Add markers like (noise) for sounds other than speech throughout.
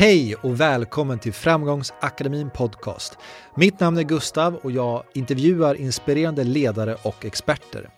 Hej och välkommen till Framgångsakademin Podcast. Mitt namn är Gustav och jag intervjuar inspirerande ledare och experter.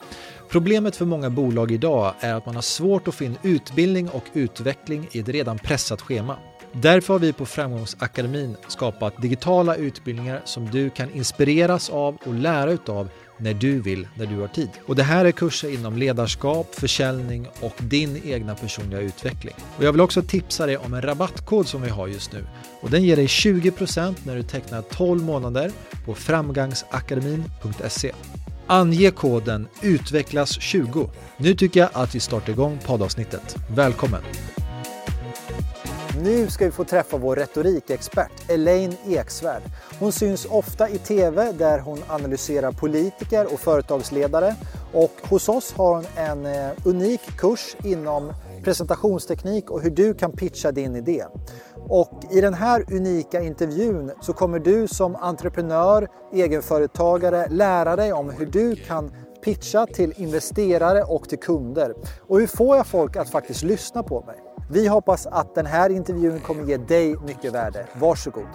Problemet för många bolag idag är att man har svårt att få in utbildning och utveckling i ett redan pressat schema. Därför har vi på Framgångsakademin skapat digitala utbildningar som du kan inspireras av och lära utav när du vill, när du har tid. Och det här är kurser inom ledarskap, försäljning och din egna personliga utveckling. Och jag vill också tipsa dig om en rabattkod som vi har just nu. Och den ger dig 20% när du tecknar 12 månader på framgangsakademin.se. Ange koden UTVECKLAS20. Nu tycker jag att vi startar igång poddavsnittet. Välkommen! Nu ska vi få träffa vår retorikexpert Elaine Eksvärd. Hon syns ofta i TV där hon analyserar politiker och företagsledare och hos oss har hon en eh, unik kurs inom presentationsteknik och hur du kan pitcha din idé. Och i den här unika intervjun så kommer du som entreprenör, egenföretagare lära dig om hur du kan pitcha till investerare och till kunder. Och hur får jag folk att faktiskt lyssna på mig? Vi hoppas att den här intervjun kommer ge dig mycket värde. Varsågod!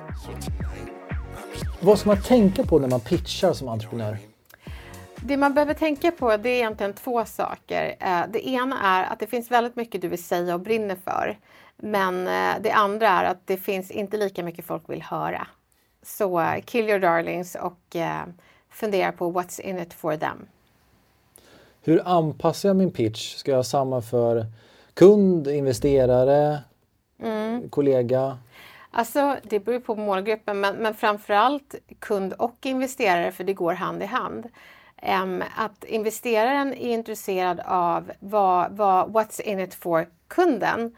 Vad ska man tänka på när man pitchar som entreprenör? Det man behöver tänka på det är egentligen två saker. Eh, det ena är att det finns väldigt mycket du vill säga och brinner för. Men eh, det andra är att det finns inte lika mycket folk vill höra. Så eh, kill your darlings och fundera på what's in it for them. Hur anpassar jag min pitch? Ska jag ha samma för kund, investerare, mm. kollega? Alltså, det beror på målgruppen, men, men framförallt kund och investerare, för det går hand i hand. Um, att investeraren är intresserad av vad, vad, what's in it for kunden.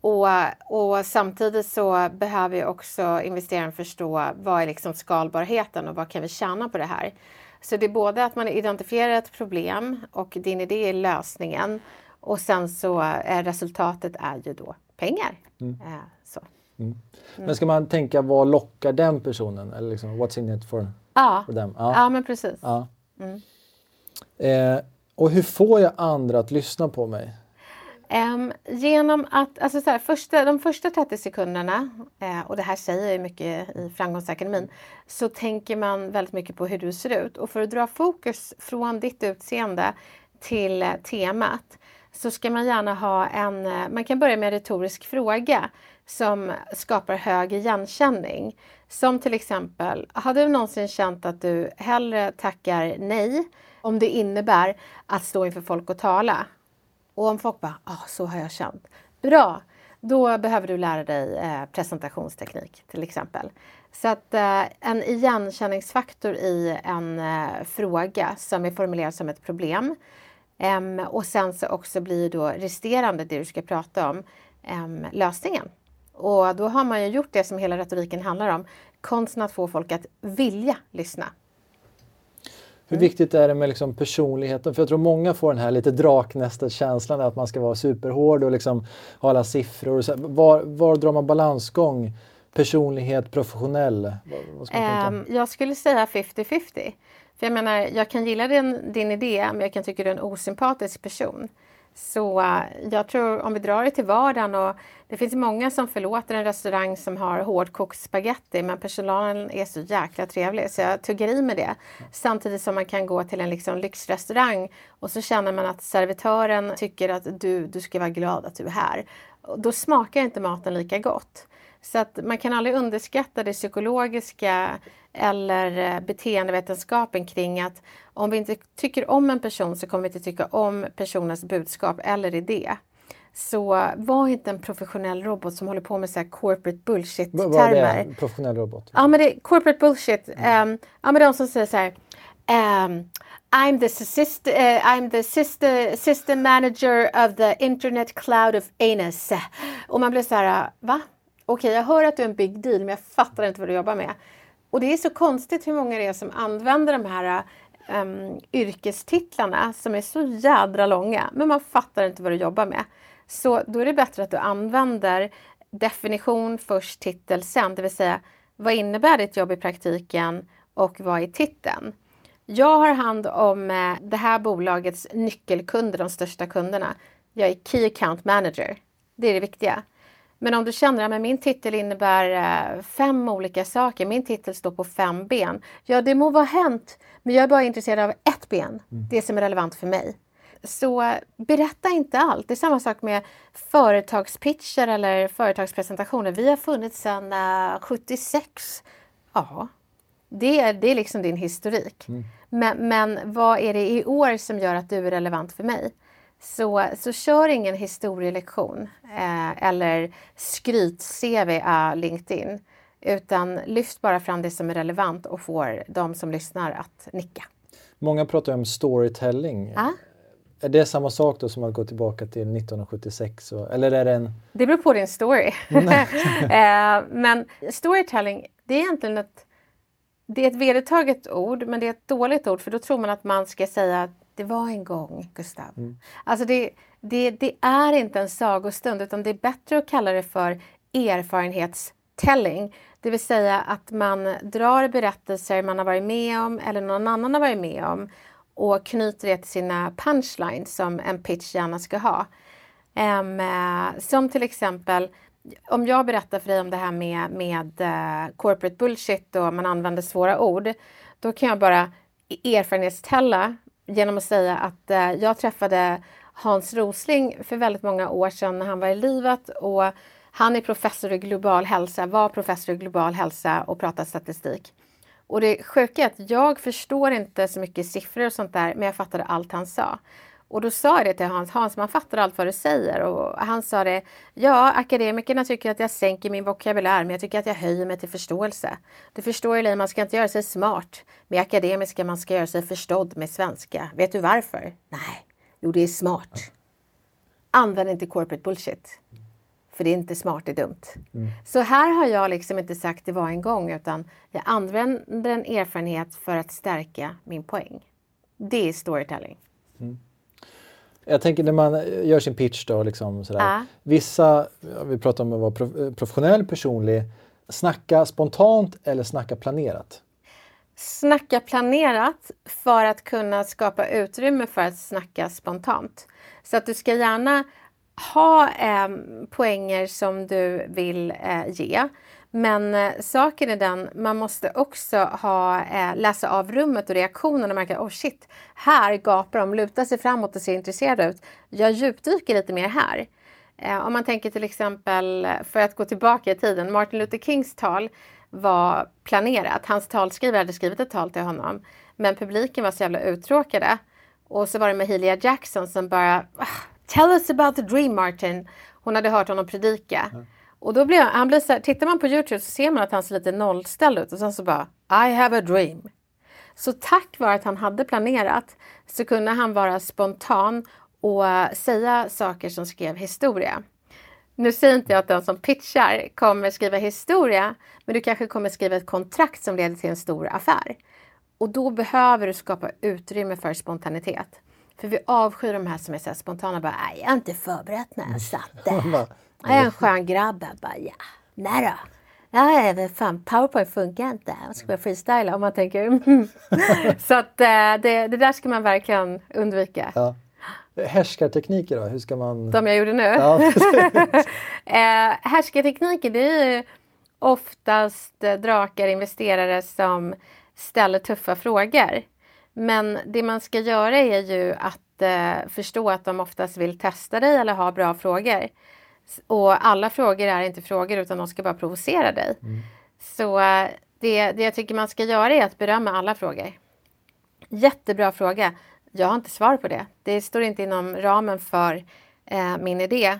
Och, och samtidigt så behöver också investeraren förstå vad är liksom skalbarheten och vad kan vi tjäna på det här. Så det är både att man identifierar ett problem och din idé är lösningen och sen så är resultatet är ju då pengar. Mm. Eh, så. Mm. Men ska man tänka vad lockar den personen? Eller liksom, what's in it for, ja. for them? Ja. ja, men precis. Ja. Mm. Eh, och hur får jag andra att lyssna på mig? Um, genom att, alltså så här, första, de första 30 sekunderna, eh, och det här säger jag mycket i Framgångsakademin, så tänker man väldigt mycket på hur du ser ut. Och för att dra fokus från ditt utseende till eh, temat så ska man gärna ha en, eh, man kan börja med en retorisk fråga som skapar hög igenkänning. Som till exempel, har du någonsin känt att du hellre tackar nej om det innebär att stå inför folk och tala? Och om folk bara, ah, så har jag känt. Bra! Då behöver du lära dig eh, presentationsteknik till exempel. Så att eh, en igenkänningsfaktor i en eh, fråga som är formulerad som ett problem Um, och sen så också blir då resterande, det du ska prata om, um, lösningen. Och då har man ju gjort det som hela retoriken handlar om, konsten att få folk att vilja lyssna. Hur viktigt är det med liksom personligheten? För jag tror många får den här lite draknästet-känslan att man ska vara superhård och liksom ha alla siffror. Så. Var, var drar man balansgång? Personlighet, professionell? Um, jag skulle säga 50-50. För jag menar, jag kan gilla din, din idé, men jag kan tycka du är en osympatisk person. Så eh, jag tror om vi drar det till vardagen och det finns många som förlåter en restaurang som har hårdkokt spaghetti men personalen är så jäkla trevlig så jag tuggar i med det. Samtidigt som man kan gå till en liksom lyxrestaurang och så känner man att servitören tycker att du, du ska vara glad att du är här. Då smakar inte maten lika gott. Så att man kan aldrig underskatta det psykologiska eller eh, beteendevetenskapen kring att om vi inte tycker om en person så kommer vi inte tycka om personens budskap eller idé. Så var inte en professionell robot som håller på med så corporate bullshit-termer. Vad är det? Professionell robot? Ja, men det är corporate bullshit. Mm. Um, ja, men de som säger så här. Um, I'm the, system, uh, I'm the system, system manager of the internet cloud of anus. Och man blir så här, va? Okej, okay, jag hör att du är en big deal, men jag fattar inte vad du jobbar med. Och det är så konstigt hur många det är som använder de här um, yrkestitlarna som är så jädra långa, men man fattar inte vad du jobbar med. Så då är det bättre att du använder definition först, titel sen, det vill säga vad innebär ditt jobb i praktiken och vad är titeln? Jag har hand om eh, det här bolagets nyckelkunder, de största kunderna. Jag är Key Account Manager. Det är det viktiga. Men om du känner att min titel innebär eh, fem olika saker, min titel står på fem ben. Ja, det må vara hänt, men jag är bara intresserad av ett ben, mm. det som är relevant för mig. Så berätta inte allt. Det är samma sak med företagspitcher eller företagspresentationer. Vi har funnits sedan uh, 76. Ja, det är, det är liksom din historik. Mm. Men, men vad är det i år som gör att du är relevant för mig? Så, så kör ingen historielektion eh, eller skryt-CV av LinkedIn. Utan lyft bara fram det som är relevant och får de som lyssnar att nicka. Många pratar om storytelling. Ah? Är det samma sak då som att gå tillbaka till 1976? Och, eller är det en... Det beror på din story. (laughs) eh, men storytelling, det är egentligen ett det är ett vedertaget ord, men det är ett dåligt ord för då tror man att man ska säga att det var en gång, Gustav. Mm. Alltså det, det, det, är inte en sagostund utan det är bättre att kalla det för erfarenhetstelling. Det vill säga att man drar berättelser man har varit med om eller någon annan har varit med om och knyter det till sina punchlines som en pitch gärna ska ha. Um, som till exempel om jag berättar för dig om det här med, med uh, corporate bullshit och man använder svåra ord, då kan jag bara erfarenhetställa genom att säga att eh, jag träffade Hans Rosling för väldigt många år sedan när han var i livet och han är professor i global hälsa, var professor i global hälsa och pratar statistik. Och det sjuka är att jag förstår inte så mycket siffror och sånt där, men jag fattade allt han sa. Och då sa jag det till Hans, Hans man fattar allt vad du säger. Och han sa det, ja akademikerna tycker att jag sänker min vokabulär men jag tycker att jag höjer mig till förståelse. Du förstår ju man ska inte göra sig smart med akademiska, man ska göra sig förstådd med svenska. Vet du varför? Nej, jo det är smart. Använd inte corporate bullshit. För det är inte smart, det är dumt. Mm. Så här har jag liksom inte sagt det var en gång utan jag använder en erfarenhet för att stärka min poäng. Det är storytelling. Mm. Jag tänker när man gör sin pitch då, liksom sådär. Ja. Vissa, vi pratar om att vara professionell, personlig. Snacka spontant eller snacka planerat? Snacka planerat för att kunna skapa utrymme för att snacka spontant. Så att du ska gärna ha eh, poänger som du vill eh, ge. Men eh, saken är den, man måste också ha, eh, läsa av rummet och reaktionen och märka oh shit, här gapar de, lutar sig framåt och ser intresserade ut. Jag djupdyker lite mer här. Eh, om man tänker till exempel, för att gå tillbaka i tiden, Martin Luther Kings tal var planerat. Hans talskrivare hade skrivit ett tal till honom. Men publiken var så jävla uttråkade. Och så var det Mahalia Jackson som bara ah, Tell us about the dream Martin. Hon hade hört honom predika. Mm. Och då blir han, blir så här, tittar man på Youtube så ser man att han ser lite nollställd ut och sen så bara I have a dream. Så tack vare att han hade planerat så kunde han vara spontan och eh, säga saker som skrev historia. Nu säger inte jag att den som pitchar kommer skriva historia, men du kanske kommer skriva ett kontrakt som leder till en stor affär. Och då behöver du skapa utrymme för spontanitet. För vi avskyr de här som är så spontana, bara, jag har inte förberett när jag satt (laughs) där. Jag är en skön grabb. Jag bara, ja, nej då. Men fan, powerpoint funkar inte. Man ska börja freestyla om man tänker. Mm. (laughs) så att eh, det, det där ska man verkligen undvika. Ja. Härskartekniker då, hur ska man? De jag gjorde nu? Ja. (laughs) eh, härskartekniker det är ju oftast drakar, investerare som ställer tuffa frågor. Men det man ska göra är ju att eh, förstå att de oftast vill testa dig eller ha bra frågor. Och alla frågor är inte frågor utan de ska bara provocera dig. Mm. Så eh, det, det jag tycker man ska göra är att berömma alla frågor. Jättebra fråga. Jag har inte svar på det. Det står inte inom ramen för eh, min idé.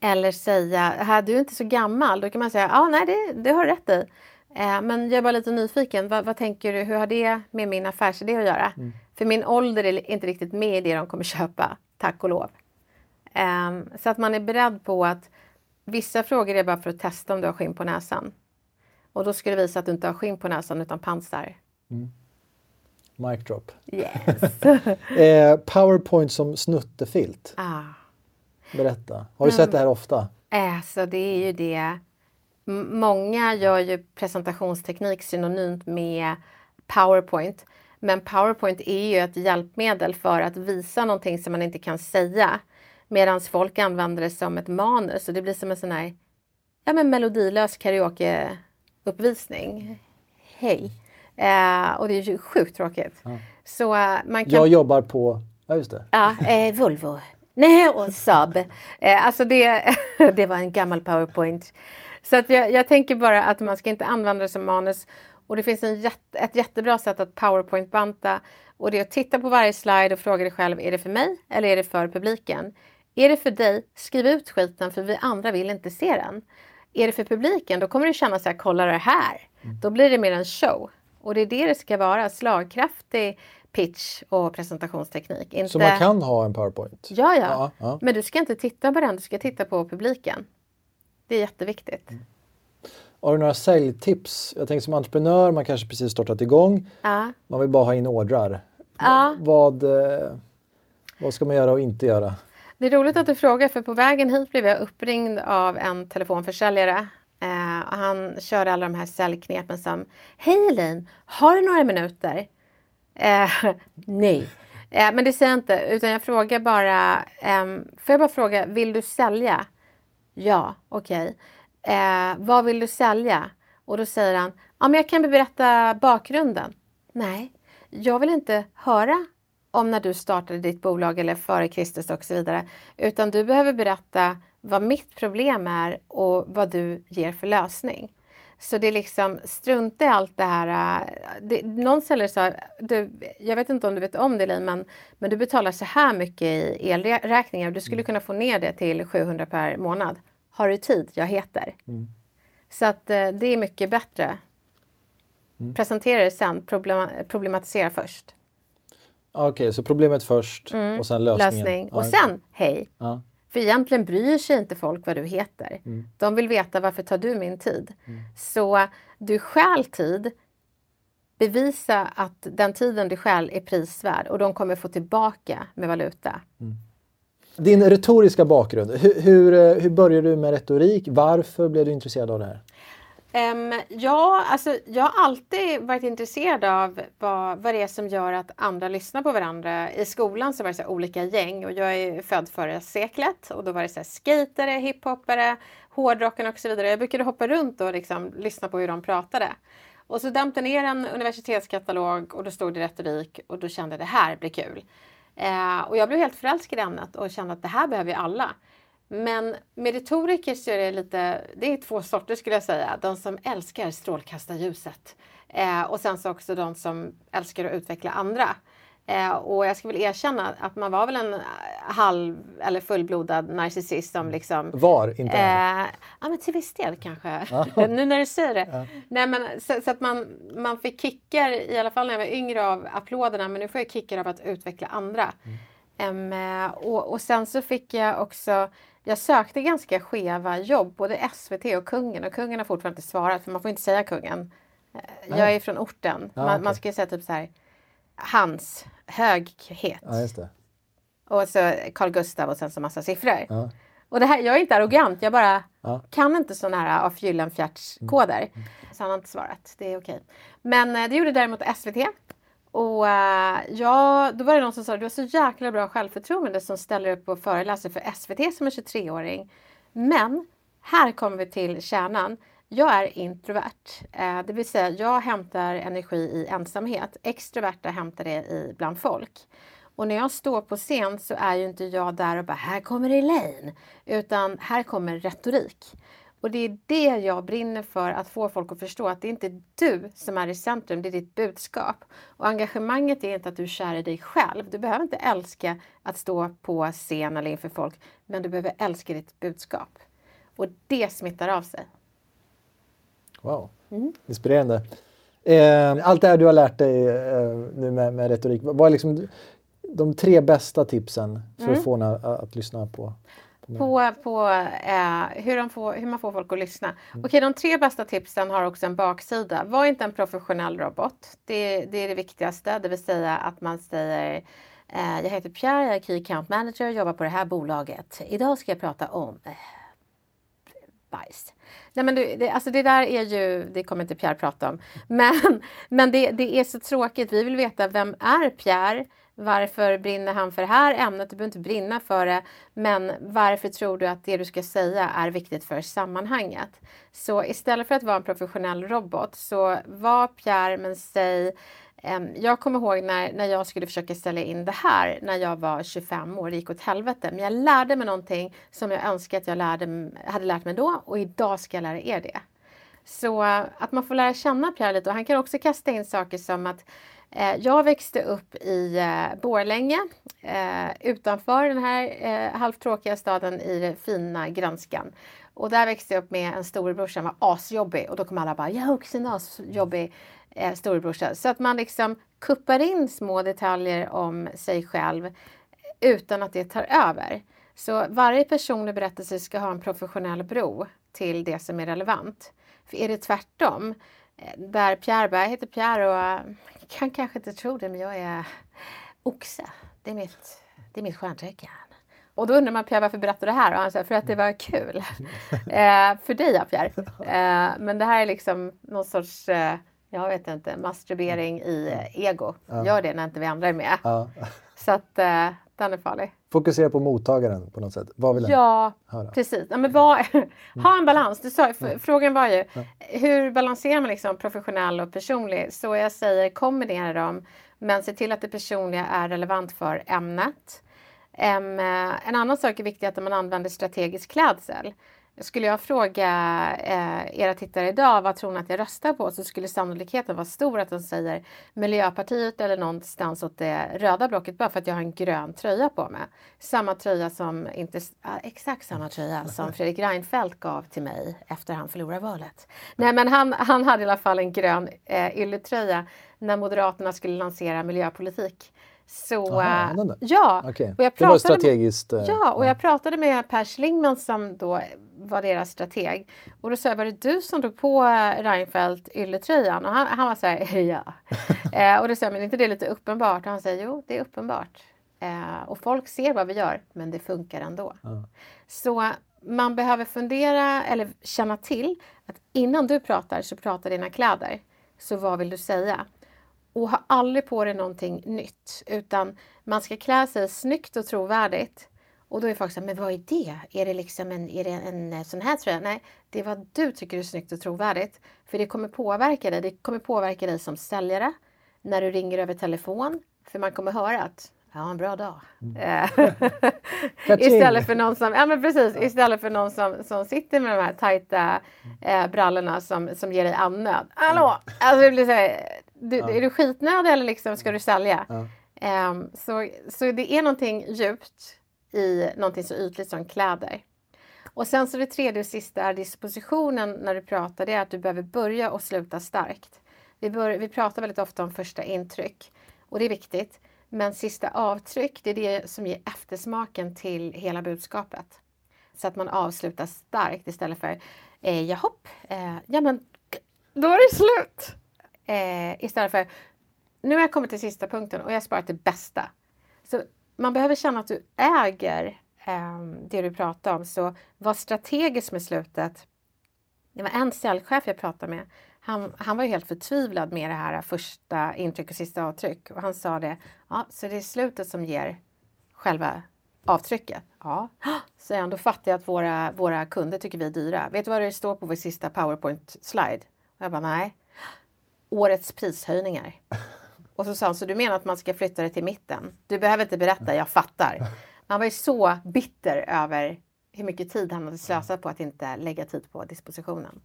Eller säga, du är inte så gammal. Då kan man säga, ja ah, nej det, det har rätt i. Eh, men jag är bara lite nyfiken. Vad, vad, tänker du, hur har det med min affärsidé att göra? Mm. För min ålder är inte riktigt med i det de kommer köpa, tack och lov. Eh, så att man är beredd på att vissa frågor är bara för att testa om du har skinn på näsan. Och då ska det visa att du inte har skinn på näsan utan pansar. Mm. Mic drop. Yes. (laughs) eh, Powerpoint som snuttefilt. Ah. Berätta. Har du sett det här ofta? Alltså det är ju det Många gör ju presentationsteknik synonymt med Powerpoint. Men Powerpoint är ju ett hjälpmedel för att visa någonting som man inte kan säga. Medan folk använder det som ett manus och det blir som en sån här ja, men melodilös karaokeuppvisning. Hej! Eh, och det är ju sjukt tråkigt. Ja. Så eh, man kan... Jag jobbar på, ja just det. Ja, eh, Volvo. Nej, och Saab. Eh, alltså det, (laughs) det var en gammal powerpoint. Så att jag, jag, tänker bara att man ska inte använda det som manus. Och det finns en jätte, ett jättebra sätt att powerpoint-banta. Och det är att titta på varje slide och fråga dig själv, är det för mig eller är det för publiken? Är det för dig, skriv ut skiten för vi andra vill inte se den. Är det för publiken, då kommer du känna så här, kolla det här. Mm. Då blir det mer en show. Och det är det det ska vara, slagkraftig pitch och presentationsteknik. Inte... Så man kan ha en powerpoint? Ja, ja, ja, ja. Men du ska inte titta på den, du ska titta på publiken. Det är jätteviktigt. Mm. Har du några säljtips? Jag tänker som entreprenör, man kanske precis startat igång. Ja. Man vill bara ha in ordrar. Ja. Vad, eh, vad ska man göra och inte göra? Det är roligt att du frågar för på vägen hit blev jag uppringd av en telefonförsäljare. Eh, och han körde alla de här säljknepen som Hej Elin, har du några minuter? Eh, (laughs) nej, eh, men det säger jag inte utan jag frågar bara eh, Får jag bara fråga, vill du sälja? Ja, okej. Okay. Eh, vad vill du sälja? Och då säger han, ja men jag kan berätta bakgrunden. Nej, jag vill inte höra om när du startade ditt bolag eller före Kristus och så vidare. Utan du behöver berätta vad mitt problem är och vad du ger för lösning. Så det är liksom strunta i allt det här. Äh, det, någon säljare sa, du, jag vet inte om du vet om det men, men du betalar så här mycket i elräkningar. Du skulle mm. kunna få ner det till 700 per månad. Har du tid? Jag heter. Mm. Så att äh, det är mycket bättre. Mm. Presentera det sen, problematisera först. Okej, okay, så problemet först mm. och sen lösningen. Lösning. Och sen, hej! Ja. För egentligen bryr sig inte folk vad du heter. Mm. De vill veta varför tar du min tid? Mm. Så du stjäl tid. Bevisa att den tiden du stjäl är prisvärd och de kommer få tillbaka med valuta. Mm. Din retoriska bakgrund, hur, eh, hur, hur började du med retorik? Varför blev du intresserad av det här? Um, ja, alltså jag har alltid varit intresserad av vad, vad det är som gör att andra lyssnar på varandra. I skolan så var det så olika gäng och jag är född före seklet och då var det så här skatare, hiphoppare, hårdrocken och så vidare. Jag brukade hoppa runt och liksom lyssna på hur de pratade. Och så damp ner en universitetskatalog och då stod det retorik och då kände jag det här blir kul. Eh, och jag blev helt förälskad i ämnet och kände att det här behöver ju alla. Men med retoriker så är det lite, det är två sorter skulle jag säga. De som älskar strålkastarljuset eh, och sen så också de som älskar att utveckla andra. Eh, och jag ska väl erkänna att man var väl en halv eller fullblodad narcissist som liksom... Var, inte eh, Ja men till viss del kanske. (laughs) nu när du säger det. Ja. Nej, men, så, så, att man, man fick kickar, i alla fall när jag var yngre, av applåderna men nu får jag kickar av att utveckla andra. Mm. Um, och, och sen så fick jag också jag sökte ganska skeva jobb, både SVT och Kungen och Kungen har fortfarande inte svarat för man får inte säga Kungen. Eh, jag är från orten. Ja, man, okay. man ska ju säga typ så här Hans höghet. Ja, och så Carl Gustav och sen så massa siffror. Ja. Och det här, jag är inte arrogant, jag bara kan inte sådana här af Gyllenfiertz-koder. Mm. Mm. Så han har inte svarat, det är okej. Men eh, det gjorde däremot SVT och uh, ja, då var det någon som sa du har så jäkla bra självförtroende som ställer upp och föreläser för SVT som är 23-åring. Men här kommer vi till kärnan. Jag är introvert, eh, det vill säga jag hämtar energi i ensamhet. Extroverta hämtar det i bland folk. Och när jag står på scen så är ju inte jag där och bara här kommer Elaine, utan här kommer retorik. Och det är det jag brinner för, att få folk att förstå att det är inte du som är i centrum, det är ditt budskap. Och engagemanget är inte att du är kär i dig själv. Du behöver inte älska att stå på scen eller inför folk, men du behöver älska ditt budskap. Och det smittar av sig. Wow, mm. inspirerande. Eh, allt det här du har lärt dig eh, nu med, med retorik, vad är liksom de tre bästa tipsen för mm. att få att, att lyssna på på, på eh, hur, får, hur, man får folk att lyssna. Mm. Okej, de tre bästa tipsen har också en baksida. Var inte en professionell robot. Det, det är det viktigaste, det vill säga att man säger eh, jag heter Pierre, jag är Key Account Manager, jobbar på det här bolaget. Idag ska jag prata om eh, bajs. Nej, men det, det, alltså det där är ju, det kommer inte Pierre prata om, men, men det, det är så tråkigt. Vi vill veta vem är Pierre? Varför brinner han för det här ämnet? Du behöver inte brinna för det. Men varför tror du att det du ska säga är viktigt för sammanhanget? Så istället för att vara en professionell robot så var Pierre men säg Ehm, jag kommer ihåg när, när jag skulle försöka ställa in det här när jag var 25 år, det gick åt helvete. Men jag lärde mig någonting som jag önskar att jag lärde, hade lärt mig då och idag ska jag lära er det. Så eh, att man får lära känna Pierre lite och han kan också kasta in saker som att eh, jag växte upp i eh, Borlänge eh, utanför den här eh, halvtråkiga staden i den fina grönskan. Och där växte jag upp med en storebror som var asjobbig och då kom alla bara “jag är också en asjobbig eh, storebrorsa”. Så att man liksom kuppar in små detaljer om sig själv utan att det tar över. Så varje personlig berättelse ska ha en professionell bro till det som är relevant. För är det tvärtom, eh, där Pierre Berg heter Pierre och kan kanske inte tro det, men jag är oxe. Det är mitt, det är mitt stjärntecken. Och då undrar man Pierre varför berättar du det här? Och han säger för att det var kul. (laughs) eh, för dig ja Pierre. Eh, men det här är liksom någon sorts, eh, jag vet inte, masturbering i eh, ego. Ja. Gör det när inte vi andra är med. Ja. Så att eh, den är farlig. Fokusera på mottagaren på något sätt. Vad vill Ja, höra? precis. Ja, men vad, (laughs) ha en balans. Du sa, frågan var ju ja. hur balanserar man liksom professionell och personlig? Så jag säger kombinera dem, men se till att det personliga är relevant för ämnet. Um, en annan sak är viktigt att man använder strategisk klädsel. Skulle jag fråga eh, era tittare idag vad tror ni att jag röstar på så skulle sannolikheten vara stor att de säger Miljöpartiet eller någonstans åt det röda blocket bara för att jag har en grön tröja på mig. Samma tröja som, inte exakt samma tröja som Fredrik Reinfeldt gav till mig efter han förlorade valet. Nej men han, han hade i alla fall en grön eh, ylletröja när Moderaterna skulle lansera miljöpolitik. Så, Aha, äh, ja, okay. och jag pratade det var strategiskt. Med, ja, och jag pratade med Per Schlingman som då var deras strateg. Och då sa jag, var det du som drog på Reinfeldt ylletröjan? Och han, han var så här, (laughs) ja. (laughs) eh, och då sa jag, men är inte det lite uppenbart? Och han säger, jo, det är uppenbart. Eh, och folk ser vad vi gör, men det funkar ändå. Ja. Så man behöver fundera eller känna till att innan du pratar så pratar dina kläder. Så vad vill du säga? Och ha aldrig på dig någonting nytt utan man ska klä sig snyggt och trovärdigt. Och då är folk så här, men vad är det? Är det liksom en, är det en sån här tröja? Nej, det är vad du tycker är snyggt och trovärdigt. För det kommer påverka dig. Det kommer påverka dig som säljare när du ringer över telefon. För man kommer höra att Ja, en bra dag. Mm. (laughs) istället för någon som, ja men precis, istället för någon som, som sitter med de här tajta eh, brallorna som, som ger dig andnöd. Hallå! Mm. Alltså det blir så här, du, ja. Är du skitnödig eller liksom ska du sälja? Ja. Um, så, så det är någonting djupt i någonting så ytligt som kläder. Och sen så det tredje och sista är dispositionen när du pratar, det är att du behöver börja och sluta starkt. Vi, bör, vi pratar väldigt ofta om första intryck och det är viktigt. Men sista avtryck, det är det som ger eftersmaken till hela budskapet. Så att man avslutar starkt istället för eh, jahopp, eh, ja men då är det slut. Eh, istället för nu har jag kommit till sista punkten och jag har sparat det bästa. Så man behöver känna att du äger eh, det du pratar om. Så var strategisk med slutet. Det var en säljchef jag pratade med. Han, han var ju helt förtvivlad med det här första intryck och sista avtryck. Och han sa det, ja, så det är slutet som ger själva avtrycket. Ja, säger han, då fattar jag att våra, våra kunder tycker vi är dyra. Vet du vad det står på vår sista powerpoint-slide? Jag bara, nej. Årets prishöjningar. Och så sa han, så du menar att man ska flytta det till mitten? Du behöver inte berätta, jag fattar. Han var ju så bitter över hur mycket tid han hade slösat på att inte lägga tid på dispositionen.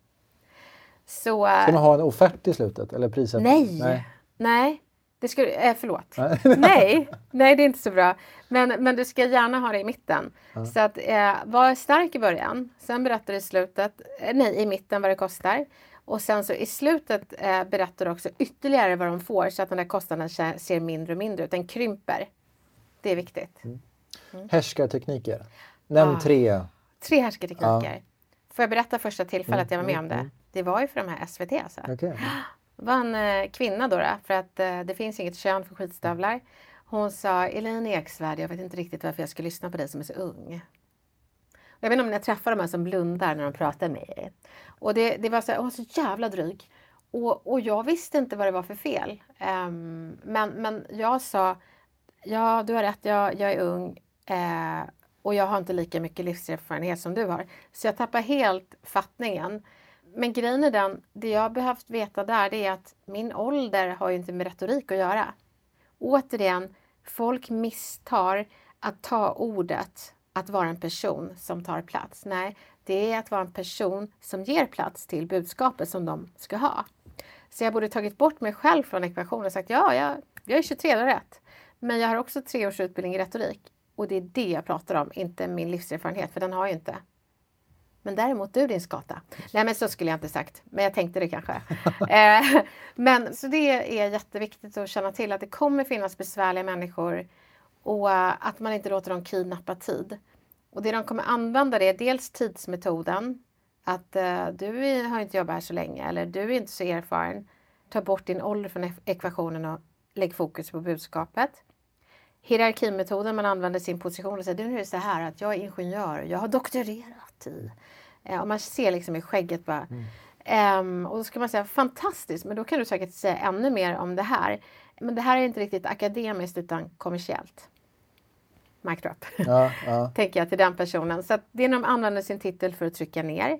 Så, ska man ha en offert i slutet? Eller priset? Nej! Nej. nej. Det ska, eh, förlåt. (laughs) nej, nej, det är inte så bra. Men, men du ska gärna ha det i mitten. Ja. Så att eh, var stark i början. Sen berättar du i slutet, eh, nej i mitten vad det kostar. Och sen så i slutet eh, berättar du också ytterligare vad de får så att den där kostnaden ser mindre och mindre ut. Den krymper. Det är viktigt. Mm. Mm. Härskartekniker. Nämn ah. tre. Tre härskartekniker. Ah. Får jag berätta första tillfället mm. jag var med om det? Mm. Det var ju för de här SVT alltså. Okay. Det var en eh, kvinna då, då för att eh, det finns inget kön för skitstövlar. Hon sa Elin Eksvärd, jag vet inte riktigt varför jag ska lyssna på dig som är så ung. Jag vet inte om ni träffar de här som blundar när de pratar med er. Och det, det var så, hon var så jävla dryg. Och, och jag visste inte vad det var för fel. Um, men, men jag sa ja du har rätt, jag, jag är ung eh, och jag har inte lika mycket livserfarenhet som du har. Så jag tappar helt fattningen. Men grejen är den, det jag behövt veta där det är att min ålder har ju inte med retorik att göra. Återigen, folk misstar att ta ordet att vara en person som tar plats. Nej, det är att vara en person som ger plats till budskapet som de ska ha. Så jag borde tagit bort mig själv från ekvationen och sagt ja, jag, jag är 23 rätt. Men jag har också tre års utbildning i retorik och det är det jag pratar om, inte min livserfarenhet, för den har jag inte. Men däremot du din skata. Nej men så skulle jag inte sagt, men jag tänkte det kanske. (laughs) eh, men så det är jätteviktigt att känna till att det kommer finnas besvärliga människor och eh, att man inte låter dem kidnappa tid. Och det de kommer använda det är dels tidsmetoden, att eh, du har inte jobbat här så länge eller du är inte så erfaren. Ta bort din ålder från ekvationen och lägg fokus på budskapet. Hierarkimetoden, man använder sin position och säger du nu är det så här att jag är ingenjör, jag har doktorerat i... Eh, och man ser liksom i skägget bara. Mm. Um, och då ska man säga fantastiskt, men då kan du säkert säga ännu mer om det här. Men det här är inte riktigt akademiskt utan kommersiellt. Mic drop. Ja, ja. (laughs) Tänker jag till den personen. Så det är när de använder sin titel för att trycka ner.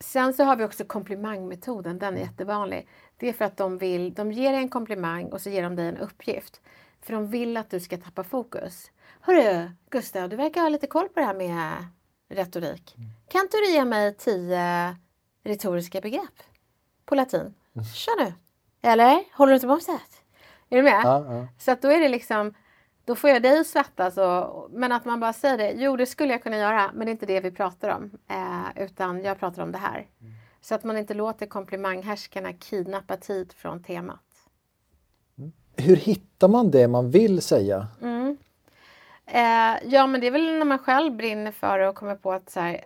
Sen så har vi också komplimangmetoden, den är jättevanlig. Det är för att de vill, de ger dig en komplimang och så ger de dig en uppgift. För de vill att du ska tappa fokus. Hörru Gustav, du verkar ha lite koll på det här med retorik. Mm. Kan inte du ge mig tio retoriska begrepp på latin? Kör nu! Eller? Håller du inte måttet? Är du med? Ja, ja. Så att då är det liksom då får jag dig att svettas. Och, men att man bara säger det. Jo, det skulle jag kunna göra, men det är inte det vi pratar om. Eh, utan jag pratar om det här. Mm. Så att man inte låter komplimanghärskarna kidnappa tid från temat. Mm. Hur hittar man det man vill säga? Mm. Eh, ja, men det är väl när man själv brinner för det och kommer på att så här,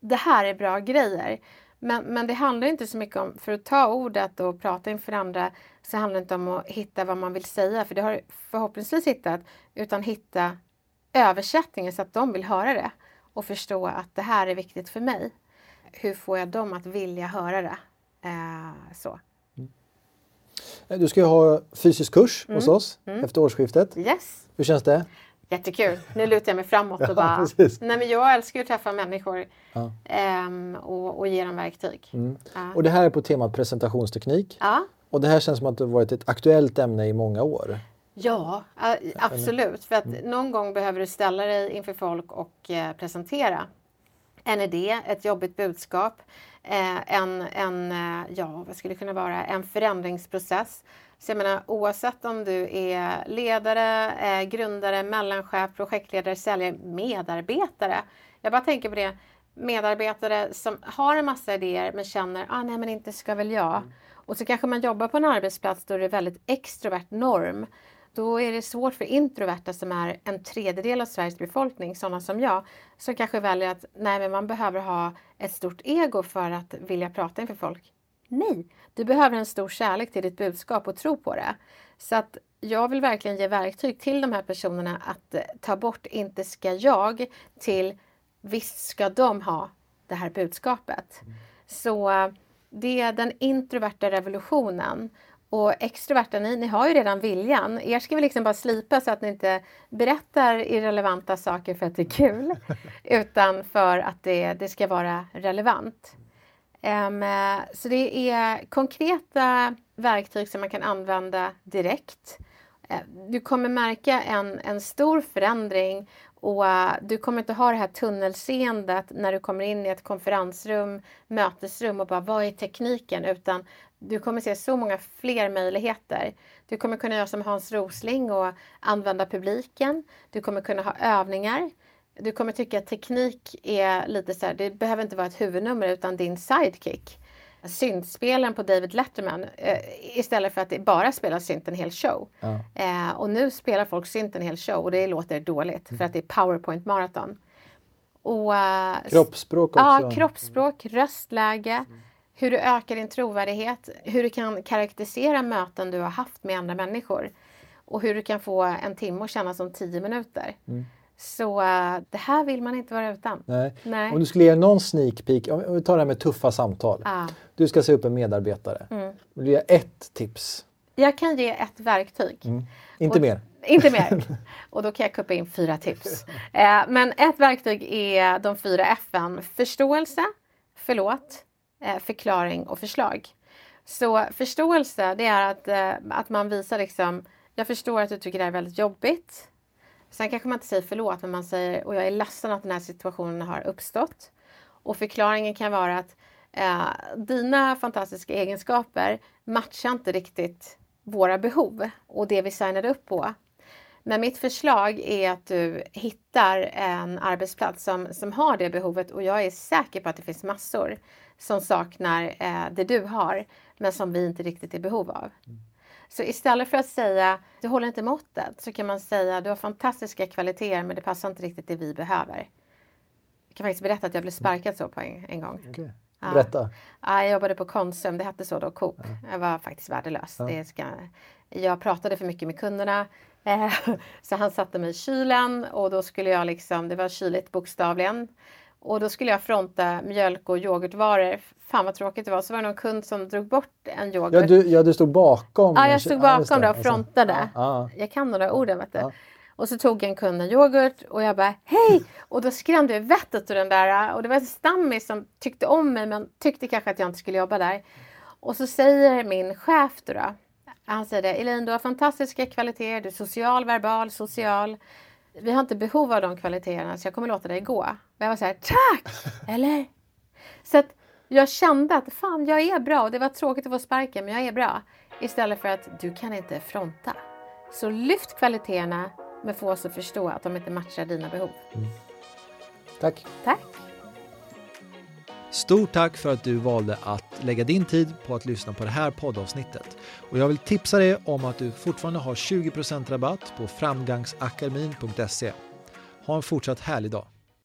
det här är bra grejer. Men, men det handlar inte så mycket om, för att ta ordet och prata inför andra, så handlar det inte om att hitta vad man vill säga, för det har förhoppningsvis hittat, utan hitta översättningen så att de vill höra det och förstå att det här är viktigt för mig. Hur får jag dem att vilja höra det? Eh, så. Mm. Du ska ju ha fysisk kurs mm. hos oss mm. efter årsskiftet. Yes. Hur känns det? Jättekul. Nu lutar jag mig framåt och (laughs) bara... nej men jag älskar ju att träffa människor ja. ähm, och, och ge dem verktyg. Mm. Ja. Och det här är på temat presentationsteknik. Ja. Och det här känns som att det varit ett aktuellt ämne i många år. Ja, absolut. För att mm. någon gång behöver du ställa dig inför folk och eh, presentera en idé, ett jobbigt budskap, eh, en, en, eh, ja, vad skulle det kunna vara, en förändringsprocess så jag menar oavsett om du är ledare, eh, grundare, mellanchef, projektledare, säljare, medarbetare. Jag bara tänker på det, medarbetare som har en massa idéer men känner, ah, nej men inte ska väl jag. Mm. Och så kanske man jobbar på en arbetsplats då det är väldigt extrovert norm. Då är det svårt för introverta som är en tredjedel av Sveriges befolkning, sådana som jag, som kanske väljer att nej, men man behöver ha ett stort ego för att vilja prata inför folk. Nej, du behöver en stor kärlek till ditt budskap och tro på det. Så att jag vill verkligen ge verktyg till de här personerna att eh, ta bort inte ska jag till visst ska de ha det här budskapet. Mm. Så eh, det är den introverta revolutionen. Och extroverta, ni, ni har ju redan viljan. Er ska vi liksom bara slipa så att ni inte berättar irrelevanta saker för att det är kul. (laughs) utan för att det, det ska vara relevant. Um, så det är konkreta verktyg som man kan använda direkt. Eh, du kommer märka en, en stor förändring och eh, du kommer inte ha det här tunnelseendet när du kommer in i ett konferensrum, mötesrum och bara vad är tekniken? Utan du kommer se så många fler möjligheter. Du kommer kunna göra som Hans Rosling och använda publiken. Du kommer kunna ha övningar du kommer tycka att teknik är lite så här, det behöver inte vara ett huvudnummer utan din sidekick. Syntspelaren på David Letterman eh, istället för att det bara spelar synt en hel show. Ja. Eh, och nu spelar folk synt en hel show och det låter dåligt mm. för att det är powerpoint maraton. Och, uh, kroppsspråk också. Ja, kroppsspråk, röstläge, mm. hur du ökar din trovärdighet, hur du kan karaktärisera möten du har haft med andra människor och hur du kan få en timme att kännas som tio minuter. Mm. Så uh, det här vill man inte vara utan. Nej. Nej. Om du skulle ge någon sneak peek, om vi tar det här med tuffa samtal. Ah. Du ska se upp en medarbetare. Mm. Vill du ge ett tips? Jag kan ge ett verktyg. Mm. Inte Och, mer? Inte mer. (laughs) Och då kan jag kuppa in fyra tips. Eh, men ett verktyg är de fyra F'n. Förståelse, förlåt, eh, förklaring och förslag. Så förståelse, det är att, eh, att man visar liksom, jag förstår att du tycker det här är väldigt jobbigt. Sen kanske man inte säger förlåt, men man säger, och jag är ledsen att den här situationen har uppstått. Och förklaringen kan vara att eh, dina fantastiska egenskaper matchar inte riktigt våra behov och det vi signade upp på. Men mitt förslag är att du hittar en arbetsplats som, som har det behovet och jag är säker på att det finns massor som saknar eh, det du har men som vi inte riktigt är i behov av. Mm. Så istället för att säga du håller inte måttet så kan man säga du har fantastiska kvaliteter men det passar inte riktigt det vi behöver. Jag kan faktiskt berätta att jag blev sparkad så på en, en gång. Okay. Berätta. Ja, jag jobbade på Konsum, det hette så då, Coop. Ja. Jag var faktiskt värdelös. Ja. Det ska, jag pratade för mycket med kunderna. Eh, (laughs) så han satte mig i kylen och då skulle jag liksom, det var kyligt bokstavligen. Och då skulle jag fronta mjölk och yoghurtvaror. Fan vad tråkigt det var. Så var det någon kund som drog bort en yoghurt. Ja, du, ja, du stod bakom? Ja, jag stod bakom ja, och frontade. Ja. Jag kan de där orden vet du. Och så tog en kund en yoghurt och jag bara hej! Och då skrämde jag vettet ur den där. Och det var en stammis som tyckte om mig men tyckte kanske att jag inte skulle jobba där. Och så säger min chef då, då han säger det, Elin du har fantastiska kvaliteter, du är social, verbal, social. Vi har inte behov av de kvaliteterna så jag kommer låta dig gå. Och jag var så här, tack! (laughs) Eller? Så att jag kände att fan, jag är bra och det var tråkigt att få sparken men jag är bra. Istället för att du kan inte fronta. Så lyft kvaliteterna men få oss att förstå att de inte matchar dina behov. Mm. Tack. Tack. Stort tack för att du valde att lägga din tid på att lyssna på det här poddavsnittet. Och jag vill tipsa dig om att du fortfarande har 20% rabatt på framgangsakademin.se. Ha en fortsatt härlig dag.